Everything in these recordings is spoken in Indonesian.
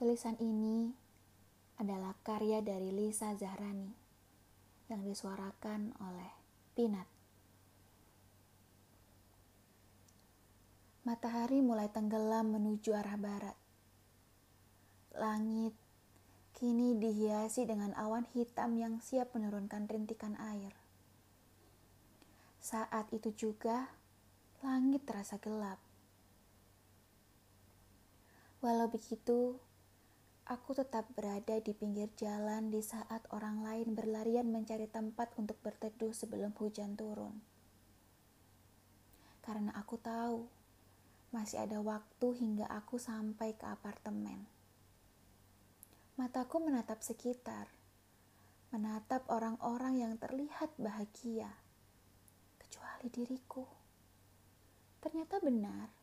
Tulisan ini adalah karya dari Lisa Zahrani yang disuarakan oleh Pinat. Matahari mulai tenggelam menuju arah barat. Langit kini dihiasi dengan awan hitam yang siap menurunkan rintikan air. Saat itu juga, langit terasa gelap. Walau begitu, aku tetap berada di pinggir jalan di saat orang lain berlarian mencari tempat untuk berteduh sebelum hujan turun. Karena aku tahu masih ada waktu hingga aku sampai ke apartemen. Mataku menatap sekitar, menatap orang-orang yang terlihat bahagia, kecuali diriku. Ternyata benar,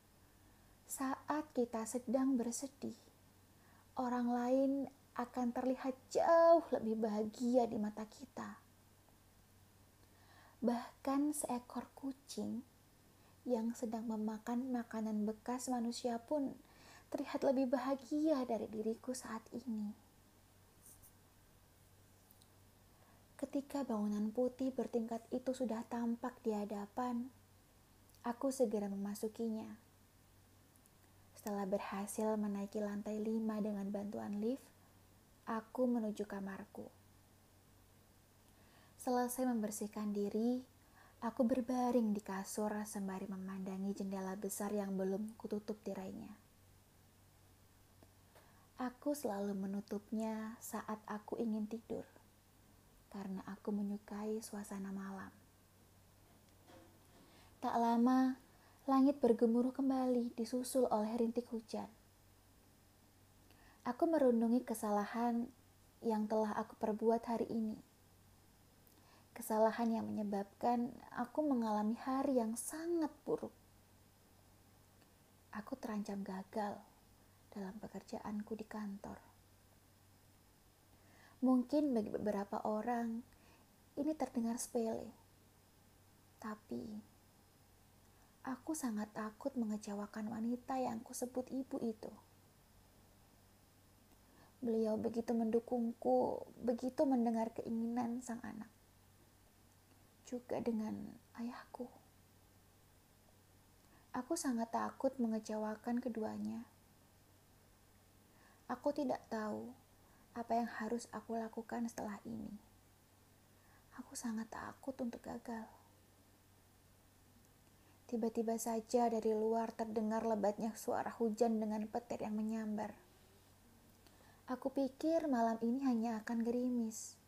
saat kita sedang bersedih, orang lain akan terlihat jauh lebih bahagia di mata kita. Bahkan seekor kucing yang sedang memakan makanan bekas manusia pun terlihat lebih bahagia dari diriku saat ini. Ketika bangunan putih bertingkat itu sudah tampak di hadapan, aku segera memasukinya. Setelah berhasil menaiki lantai lima dengan bantuan lift, aku menuju kamarku. Selesai membersihkan diri, Aku berbaring di kasur sembari memandangi jendela besar yang belum kututup tirainya. Aku selalu menutupnya saat aku ingin tidur, karena aku menyukai suasana malam. Tak lama, langit bergemuruh kembali disusul oleh rintik hujan. Aku merundungi kesalahan yang telah aku perbuat hari ini kesalahan yang menyebabkan aku mengalami hari yang sangat buruk. Aku terancam gagal dalam pekerjaanku di kantor. Mungkin bagi beberapa orang ini terdengar sepele, tapi aku sangat takut mengecewakan wanita yang kusebut ibu itu. Beliau begitu mendukungku, begitu mendengar keinginan sang anak juga dengan ayahku. Aku sangat takut mengecewakan keduanya. Aku tidak tahu apa yang harus aku lakukan setelah ini. Aku sangat takut untuk gagal. Tiba-tiba saja dari luar terdengar lebatnya suara hujan dengan petir yang menyambar. Aku pikir malam ini hanya akan gerimis.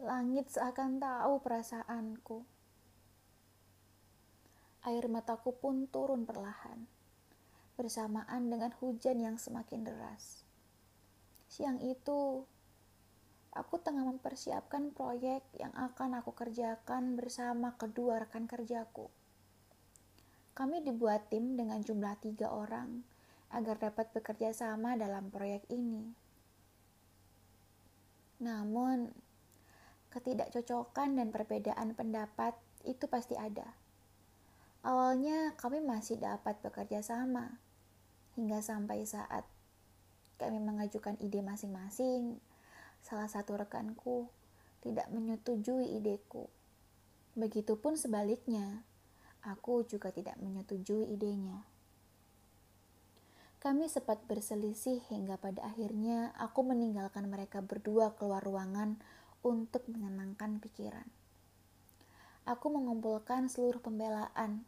Langit seakan tahu perasaanku. Air mataku pun turun perlahan, bersamaan dengan hujan yang semakin deras. Siang itu, aku tengah mempersiapkan proyek yang akan aku kerjakan bersama kedua rekan kerjaku. Kami dibuat tim dengan jumlah tiga orang agar dapat bekerja sama dalam proyek ini. Namun, ketidakcocokan dan perbedaan pendapat itu pasti ada. Awalnya kami masih dapat bekerja sama, hingga sampai saat kami mengajukan ide masing-masing, salah satu rekanku tidak menyetujui ideku. Begitupun sebaliknya, aku juga tidak menyetujui idenya. Kami sempat berselisih hingga pada akhirnya aku meninggalkan mereka berdua keluar ruangan untuk menenangkan pikiran. Aku mengumpulkan seluruh pembelaan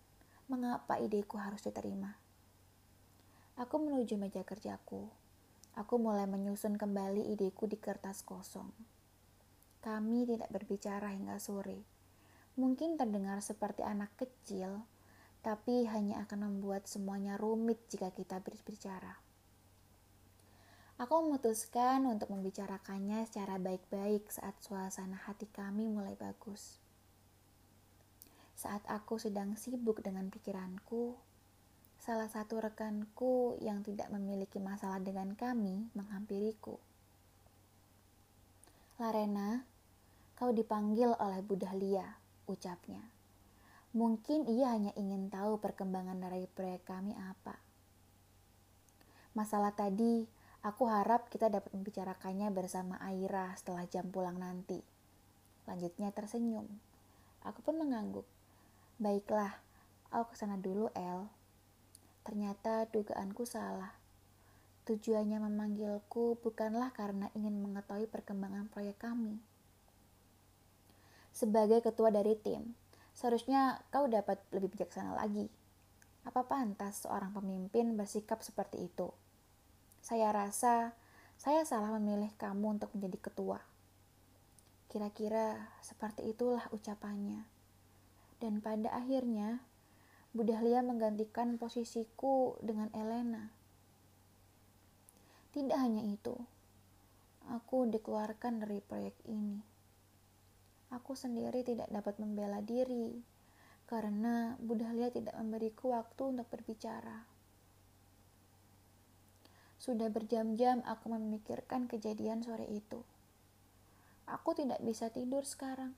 mengapa ideku harus diterima. Aku menuju meja kerjaku. Aku mulai menyusun kembali ideku di kertas kosong. Kami tidak berbicara hingga sore. Mungkin terdengar seperti anak kecil, tapi hanya akan membuat semuanya rumit jika kita berbicara. Aku memutuskan untuk membicarakannya secara baik-baik saat suasana hati kami mulai bagus. Saat aku sedang sibuk dengan pikiranku, salah satu rekanku yang tidak memiliki masalah dengan kami menghampiriku. Larena, kau dipanggil oleh Bu Dahlia, ucapnya. Mungkin ia hanya ingin tahu perkembangan dari proyek kami apa. Masalah tadi Aku harap kita dapat membicarakannya bersama Aira setelah jam pulang nanti. Lanjutnya tersenyum. Aku pun mengangguk. Baiklah, aku ke sana dulu, El. Ternyata dugaanku salah. Tujuannya memanggilku bukanlah karena ingin mengetahui perkembangan proyek kami. Sebagai ketua dari tim, seharusnya kau dapat lebih bijaksana lagi. Apa pantas seorang pemimpin bersikap seperti itu? Saya rasa saya salah memilih kamu untuk menjadi ketua. Kira-kira seperti itulah ucapannya. Dan pada akhirnya, Bu Dahlia menggantikan posisiku dengan Elena. Tidak hanya itu, aku dikeluarkan dari proyek ini. Aku sendiri tidak dapat membela diri karena Bu Dahlia tidak memberiku waktu untuk berbicara. Sudah berjam-jam aku memikirkan kejadian sore itu. Aku tidak bisa tidur sekarang.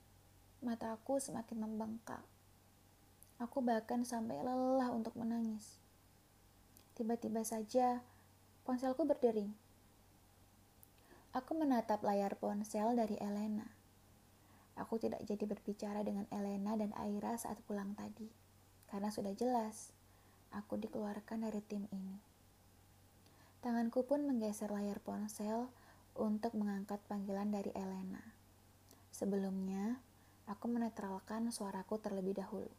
Mataku semakin membengkak. Aku bahkan sampai lelah untuk menangis. Tiba-tiba saja ponselku berdering. Aku menatap layar ponsel dari Elena. Aku tidak jadi berbicara dengan Elena dan Aira saat pulang tadi, karena sudah jelas aku dikeluarkan dari tim ini. Tanganku pun menggeser layar ponsel untuk mengangkat panggilan dari Elena. Sebelumnya, aku menetralkan suaraku terlebih dahulu.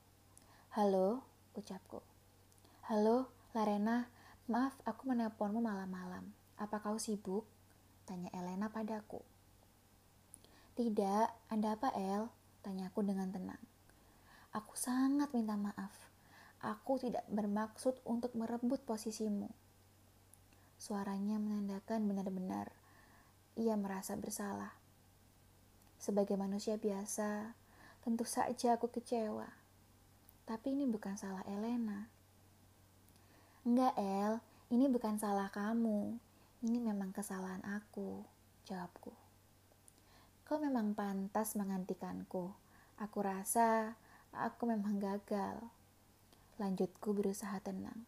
Halo, ucapku. Halo, Larena, maaf aku menelponmu malam-malam. Apa kau sibuk? Tanya Elena padaku. Tidak, ada apa El? Tanyaku dengan tenang. Aku sangat minta maaf. Aku tidak bermaksud untuk merebut posisimu Suaranya menandakan benar-benar ia merasa bersalah. Sebagai manusia biasa, tentu saja aku kecewa. Tapi ini bukan salah Elena. Enggak, El. Ini bukan salah kamu. Ini memang kesalahan aku, jawabku. Kau memang pantas menggantikanku. Aku rasa aku memang gagal. Lanjutku berusaha tenang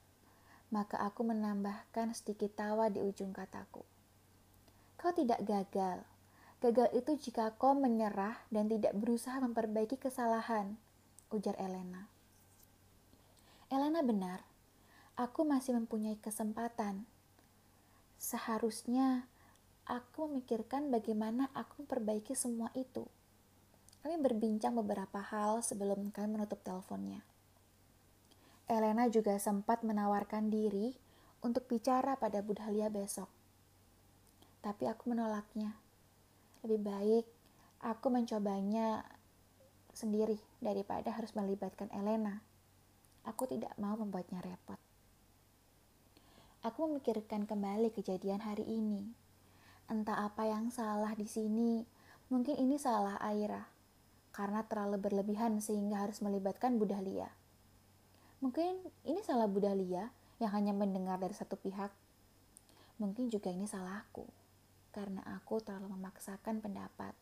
maka aku menambahkan sedikit tawa di ujung kataku. Kau tidak gagal. Gagal itu jika kau menyerah dan tidak berusaha memperbaiki kesalahan, ujar Elena. Elena benar. Aku masih mempunyai kesempatan. Seharusnya aku memikirkan bagaimana aku memperbaiki semua itu. Kami berbincang beberapa hal sebelum kami menutup teleponnya. Elena juga sempat menawarkan diri untuk bicara pada Budhalia besok. Tapi aku menolaknya. Lebih baik aku mencobanya sendiri daripada harus melibatkan Elena. Aku tidak mau membuatnya repot. Aku memikirkan kembali kejadian hari ini. Entah apa yang salah di sini, mungkin ini salah Aira. Karena terlalu berlebihan sehingga harus melibatkan Budhalia. Mungkin ini salah Budalia yang hanya mendengar dari satu pihak. Mungkin juga ini salahku, karena aku terlalu memaksakan pendapat.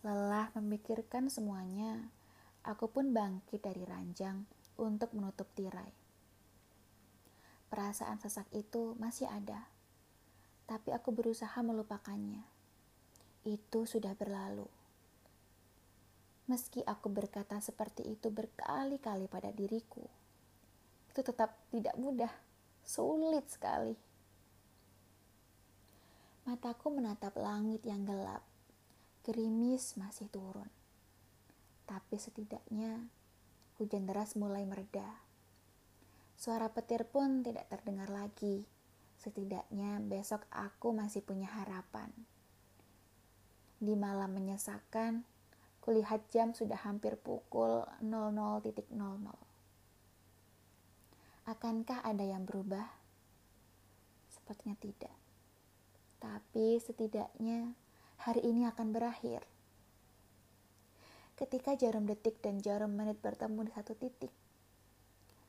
Lelah memikirkan semuanya, aku pun bangkit dari ranjang untuk menutup tirai. Perasaan sesak itu masih ada, tapi aku berusaha melupakannya. Itu sudah berlalu. Meski aku berkata seperti itu berkali-kali pada diriku, itu tetap tidak mudah, sulit sekali. Mataku menatap langit yang gelap, gerimis masih turun. Tapi setidaknya hujan deras mulai mereda. Suara petir pun tidak terdengar lagi. Setidaknya besok aku masih punya harapan. Di malam menyesakan, Kulihat jam sudah hampir pukul 00.00. Akankah ada yang berubah? Sepertinya tidak. Tapi setidaknya hari ini akan berakhir. Ketika jarum detik dan jarum menit bertemu di satu titik,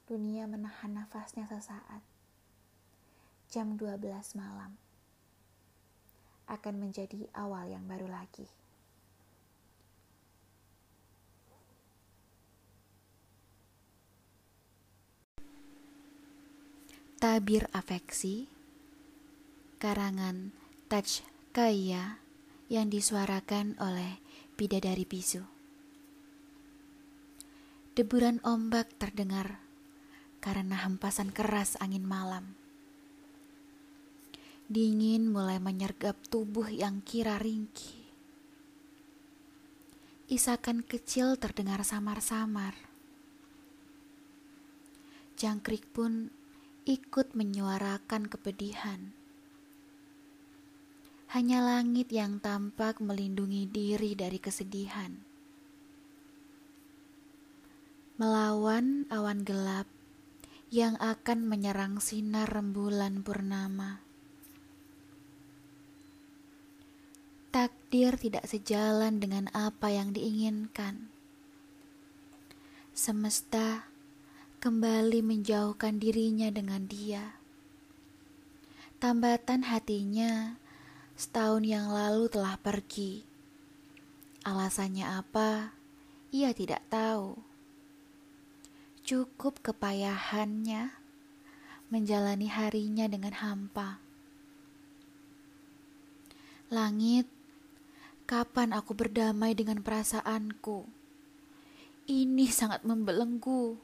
dunia menahan nafasnya sesaat. Jam 12 malam akan menjadi awal yang baru lagi. Tabir afeksi karangan Taj Kaya yang disuarakan oleh Bidadari Bisu. Deburan ombak terdengar karena hempasan keras angin malam. Dingin mulai menyergap tubuh yang kira ringkih. Isakan kecil terdengar samar-samar. Jangkrik pun ikut menyuarakan kepedihan. Hanya langit yang tampak melindungi diri dari kesedihan. Melawan awan gelap yang akan menyerang sinar rembulan purnama. Takdir tidak sejalan dengan apa yang diinginkan. Semesta kembali menjauhkan dirinya dengan dia. Tambatan hatinya setahun yang lalu telah pergi. Alasannya apa? Ia tidak tahu. Cukup kepayahannya menjalani harinya dengan hampa. Langit Kapan aku berdamai dengan perasaanku? Ini sangat membelenggu.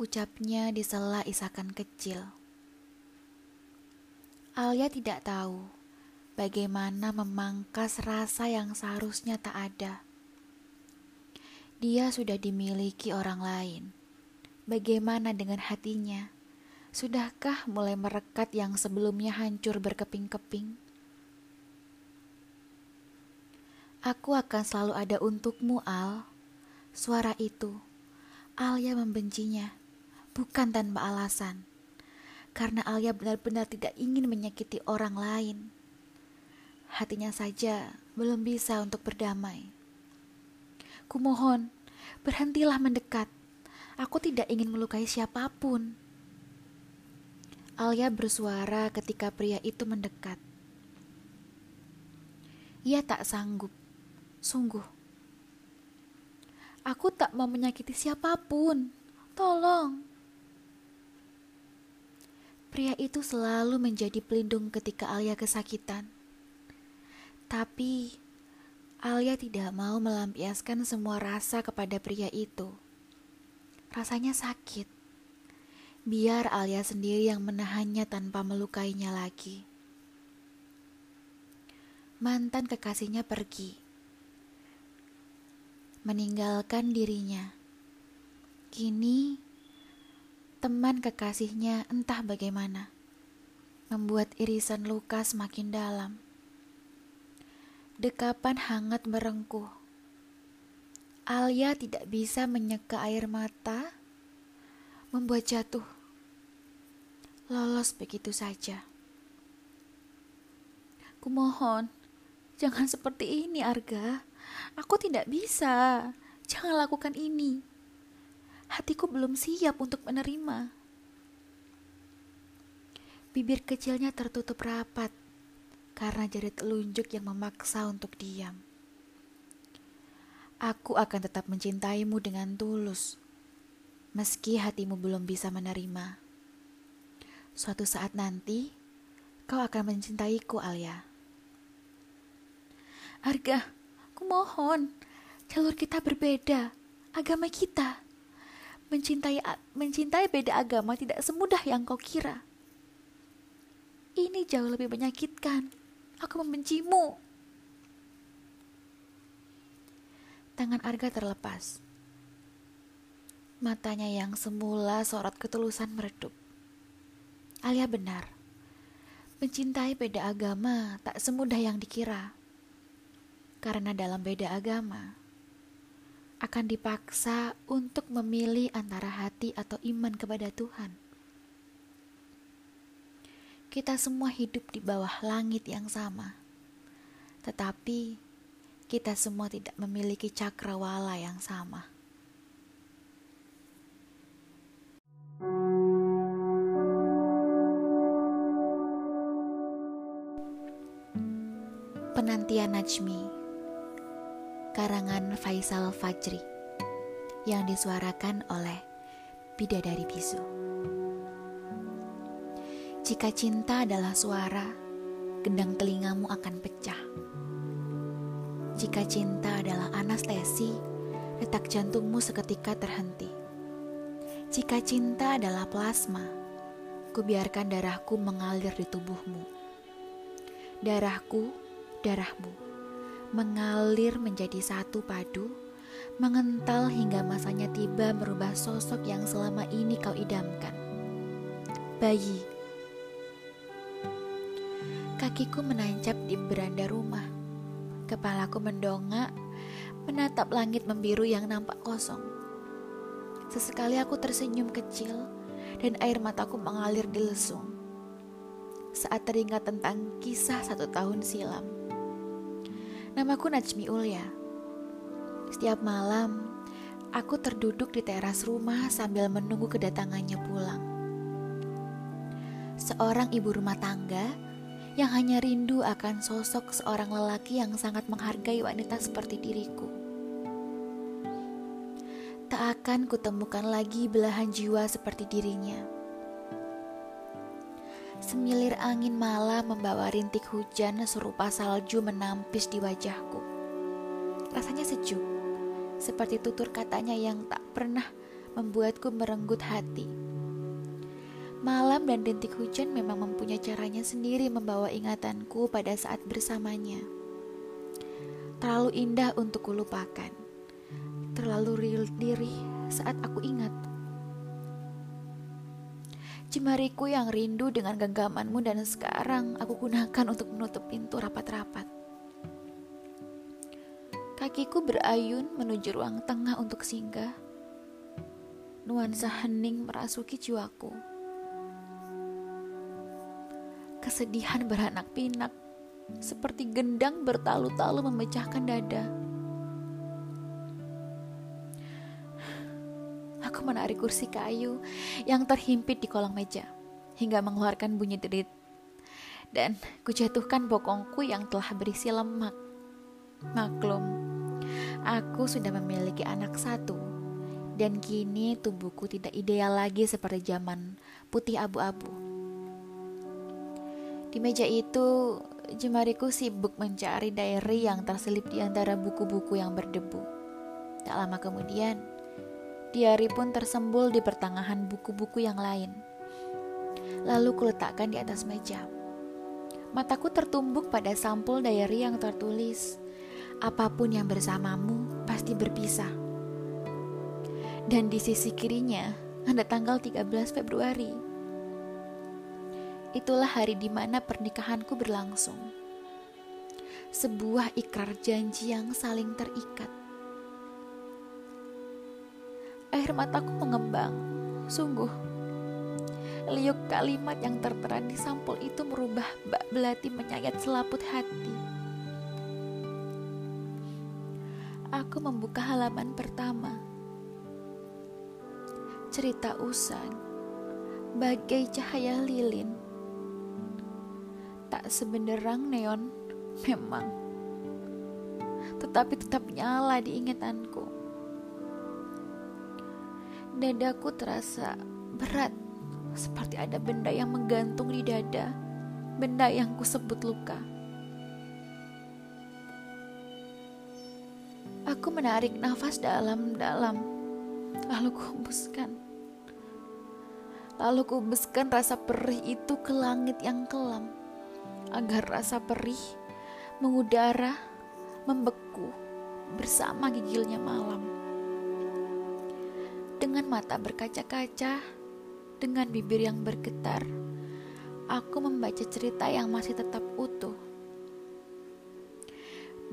Ucapnya di sela isakan kecil. Alia tidak tahu bagaimana memangkas rasa yang seharusnya tak ada. Dia sudah dimiliki orang lain. Bagaimana dengan hatinya? Sudahkah mulai merekat yang sebelumnya hancur berkeping-keping? Aku akan selalu ada untukmu, Al. Suara itu, Alia membencinya, bukan tanpa alasan. Karena Alia benar-benar tidak ingin menyakiti orang lain. Hatinya saja belum bisa untuk berdamai. Kumohon, berhentilah mendekat. Aku tidak ingin melukai siapa pun. Alia bersuara ketika pria itu mendekat. Ia tak sanggup Sungguh, aku tak mau menyakiti siapa pun. Tolong. Pria itu selalu menjadi pelindung ketika Alia kesakitan. Tapi Alia tidak mau melampiaskan semua rasa kepada pria itu. Rasanya sakit. Biar Alia sendiri yang menahannya tanpa melukainya lagi. Mantan kekasihnya pergi meninggalkan dirinya. Kini, teman kekasihnya entah bagaimana, membuat irisan luka semakin dalam. Dekapan hangat merengkuh. Alia tidak bisa menyeka air mata, membuat jatuh. Lolos begitu saja. Kumohon, jangan seperti ini, Arga. Aku tidak bisa. Jangan lakukan ini. Hatiku belum siap untuk menerima. Bibir kecilnya tertutup rapat karena jari telunjuk yang memaksa untuk diam. Aku akan tetap mencintaimu dengan tulus, meski hatimu belum bisa menerima. Suatu saat nanti, kau akan mencintaiku, Alia. Arga, Mohon, jalur kita berbeda, agama kita. Mencintai mencintai beda agama tidak semudah yang kau kira. Ini jauh lebih menyakitkan. Aku membencimu. Tangan Arga terlepas. Matanya yang semula sorot ketulusan meredup. Alia benar. Mencintai beda agama tak semudah yang dikira karena dalam beda agama akan dipaksa untuk memilih antara hati atau iman kepada Tuhan. Kita semua hidup di bawah langit yang sama, tetapi kita semua tidak memiliki cakrawala yang sama. Penantian Najmi karangan Faisal Fajri yang disuarakan oleh Bidadari Bisu. Jika cinta adalah suara, gendang telingamu akan pecah. Jika cinta adalah anestesi, detak jantungmu seketika terhenti. Jika cinta adalah plasma, kubiarkan darahku mengalir di tubuhmu. Darahku, darahmu, mengalir menjadi satu padu, mengental hingga masanya tiba merubah sosok yang selama ini kau idamkan. Bayi. Kakiku menancap di beranda rumah Kepalaku mendongak, menatap langit membiru yang nampak kosong. Sesekali aku tersenyum kecil dan air mataku mengalir di lesung. Saat teringat tentang kisah satu tahun silam. Namaku Najmi Ulya. Setiap malam, aku terduduk di teras rumah sambil menunggu kedatangannya pulang. Seorang ibu rumah tangga yang hanya rindu akan sosok seorang lelaki yang sangat menghargai wanita seperti diriku. Tak akan kutemukan lagi belahan jiwa seperti dirinya. Semilir angin malam membawa rintik hujan serupa salju menampis di wajahku. Rasanya sejuk, seperti tutur katanya yang tak pernah membuatku merenggut hati. Malam dan rintik hujan memang mempunyai caranya sendiri membawa ingatanku pada saat bersamanya. Terlalu indah untuk kulupakan. Terlalu real diri saat aku ingat. Jemariku yang rindu dengan genggamanmu dan sekarang aku gunakan untuk menutup pintu rapat-rapat. Kakiku berayun menuju ruang tengah untuk singgah. Nuansa hening merasuki jiwaku kesedihan beranak pinak, seperti gendang bertalu-talu memecahkan dada. Menarik kursi kayu yang terhimpit di kolong meja hingga mengeluarkan bunyi derit. Dan kujatuhkan bokongku yang telah berisi lemak. Maklum, aku sudah memiliki anak satu dan kini tubuhku tidak ideal lagi seperti zaman putih abu-abu. Di meja itu, jemariku sibuk mencari diary yang terselip di antara buku-buku yang berdebu. Tak lama kemudian, diary pun tersembul di pertengahan buku-buku yang lain. Lalu kuletakkan di atas meja. Mataku tertumbuk pada sampul diary yang tertulis, apa pun yang bersamamu pasti berpisah. Dan di sisi kirinya ada tanggal 13 Februari itulah hari di mana pernikahanku berlangsung. Sebuah ikrar janji yang saling terikat. Air mataku mengembang, sungguh. Liuk kalimat yang tertera di sampul itu merubah bak belati menyayat selaput hati. Aku membuka halaman pertama. Cerita usang, bagai cahaya lilin tak sebenderang neon memang tetapi tetap nyala di ingatanku dadaku terasa berat. Seperti ada benda yang menggantung di dada benda yang kusebut luka. Aku menarik nafas dalam-dalam lalu kuhembuskan. Lalu kuhembuskan rasa perih itu ke langit yang kelam agar rasa perih mengudara, membeku bersama gigilnya malam. Dengan mata berkaca-kaca, dengan bibir yang bergetar, aku membaca cerita yang masih tetap utuh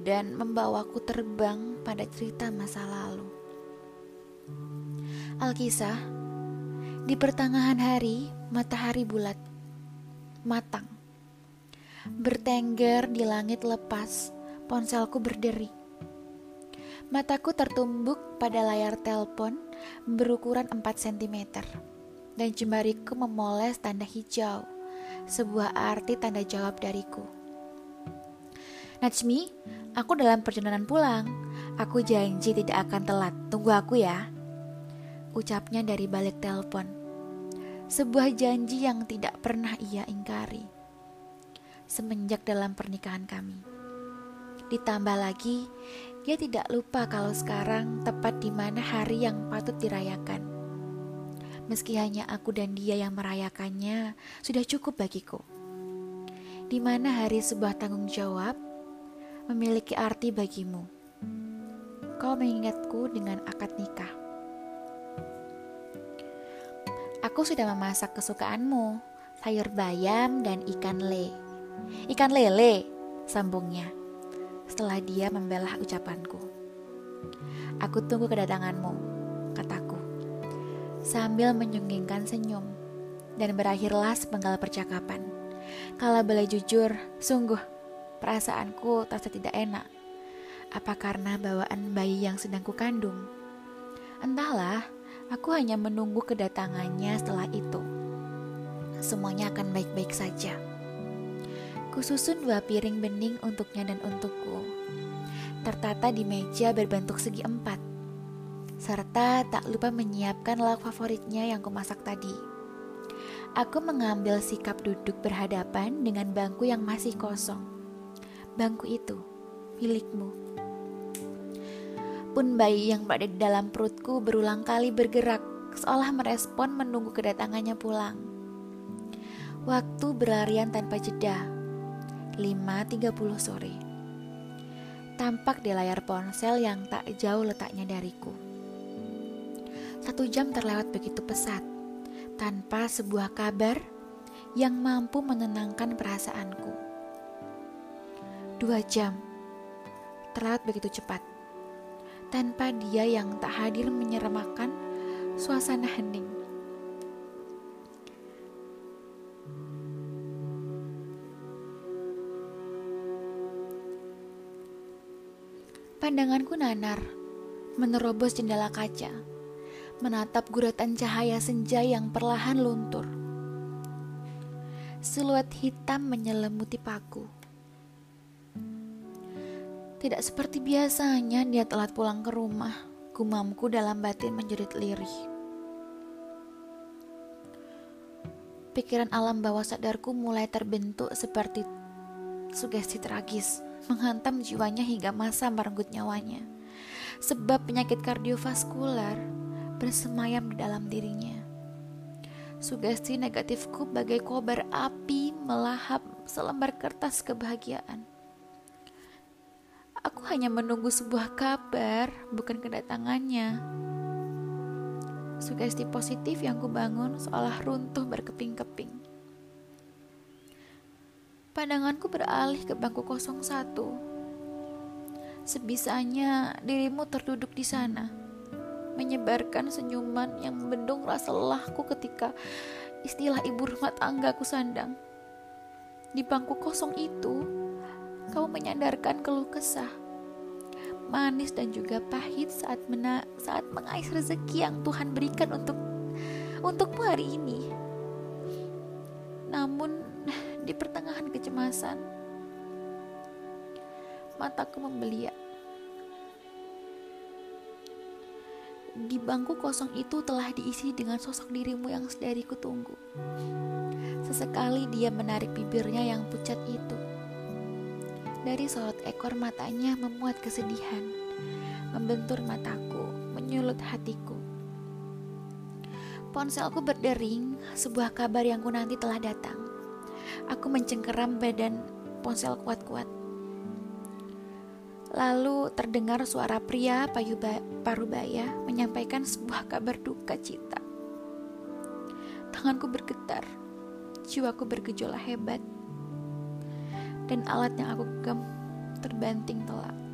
dan membawaku terbang pada cerita masa lalu. Alkisah, di pertengahan hari, matahari bulat, matang Bertengger di langit lepas, ponselku berderi. Mataku tertumbuk pada layar telepon berukuran 4 cm dan jemariku memoles tanda hijau, sebuah arti tanda jawab dariku. Najmi, aku dalam perjalanan pulang. Aku janji tidak akan telat. Tunggu aku ya. Ucapnya dari balik telepon. Sebuah janji yang tidak pernah ia ingkari semenjak dalam pernikahan kami. Ditambah lagi, dia tidak lupa kalau sekarang tepat di mana hari yang patut dirayakan. Meski hanya aku dan dia yang merayakannya, sudah cukup bagiku. Di mana hari sebuah tanggung jawab memiliki arti bagimu. Kau mengingatku dengan akad nikah. Aku sudah memasak kesukaanmu, sayur bayam dan ikan le. Ikan lele, sambungnya. Setelah dia membelah ucapanku. Aku tunggu kedatanganmu, kataku. Sambil menyunggingkan senyum. Dan berakhirlah sepenggal percakapan. Kalau boleh jujur, sungguh perasaanku terasa tidak enak. Apa karena bawaan bayi yang sedang kukandung? Entahlah, Aku hanya menunggu kedatangannya setelah itu. Semuanya akan baik-baik saja. Kususun dua piring bening untuknya dan untukku. Tertata di meja berbentuk segi empat. Serta tak lupa menyiapkan lauk favoritnya yang kumasak tadi. Aku mengambil sikap duduk berhadapan dengan bangku yang masih kosong. Bangku itu milikmu pun bayi yang berada di dalam perutku berulang kali bergerak, seolah merespon menunggu kedatangannya pulang. Waktu berlarian tanpa jeda. 5.30 sore. Tampak di layar ponsel yang tak jauh letaknya dariku. Satu jam terlewat begitu pesat, tanpa sebuah kabar yang mampu menenangkan perasaanku. Dua jam terlewat begitu cepat tanpa dia yang tak hadir menyeramakan suasana hening. Pandanganku nanar, menerobos jendela kaca, menatap guratan cahaya senja yang perlahan luntur. Siluet hitam menyelimuti paku tidak seperti biasanya dia telat pulang ke rumah. Gumamku dalam batin menjerit lirih. Pikiran alam bawah sadarku mulai terbentuk seperti sugesti tragis, menghantam jiwanya hingga masa merenggut nyawanya. Sebab penyakit kardiovaskular bersemayam di dalam dirinya. Sugesti negatifku bagai kobar api melahap selembar kertas kebahagiaan. Aku hanya menunggu sebuah kabar, bukan kedatangannya. Sugesti positif yang kubangun seolah runtuh berkeping-keping. Pandanganku beralih ke bangku 01. Sebisanya dirimu terduduk di sana, menyebarkan senyuman yang membendung rasa lelahku ketika istilah ibu rumah tangga ku sandang. Di bangku kosong itu, kamu menyadarkan keluh kesah manis dan juga pahit saat mena saat mengais rezeki yang Tuhan berikan untuk untukmu hari ini. Namun di pertengahan kecemasan mataku membeliak. Di bangku kosong itu telah diisi dengan sosok dirimu yang sedari kutunggu. Sesekali dia menarik bibirnya yang pucat itu dari sorot ekor matanya memuat kesedihan, membentur mataku, menyulut hatiku. Ponselku berdering, sebuah kabar yang ku nanti telah datang. Aku mencengkeram badan ponsel kuat-kuat. Lalu terdengar suara pria payuba, parubaya menyampaikan sebuah kabar duka cita. Tanganku bergetar, jiwaku bergejolak hebat dan alat yang aku genggam terbanting telak.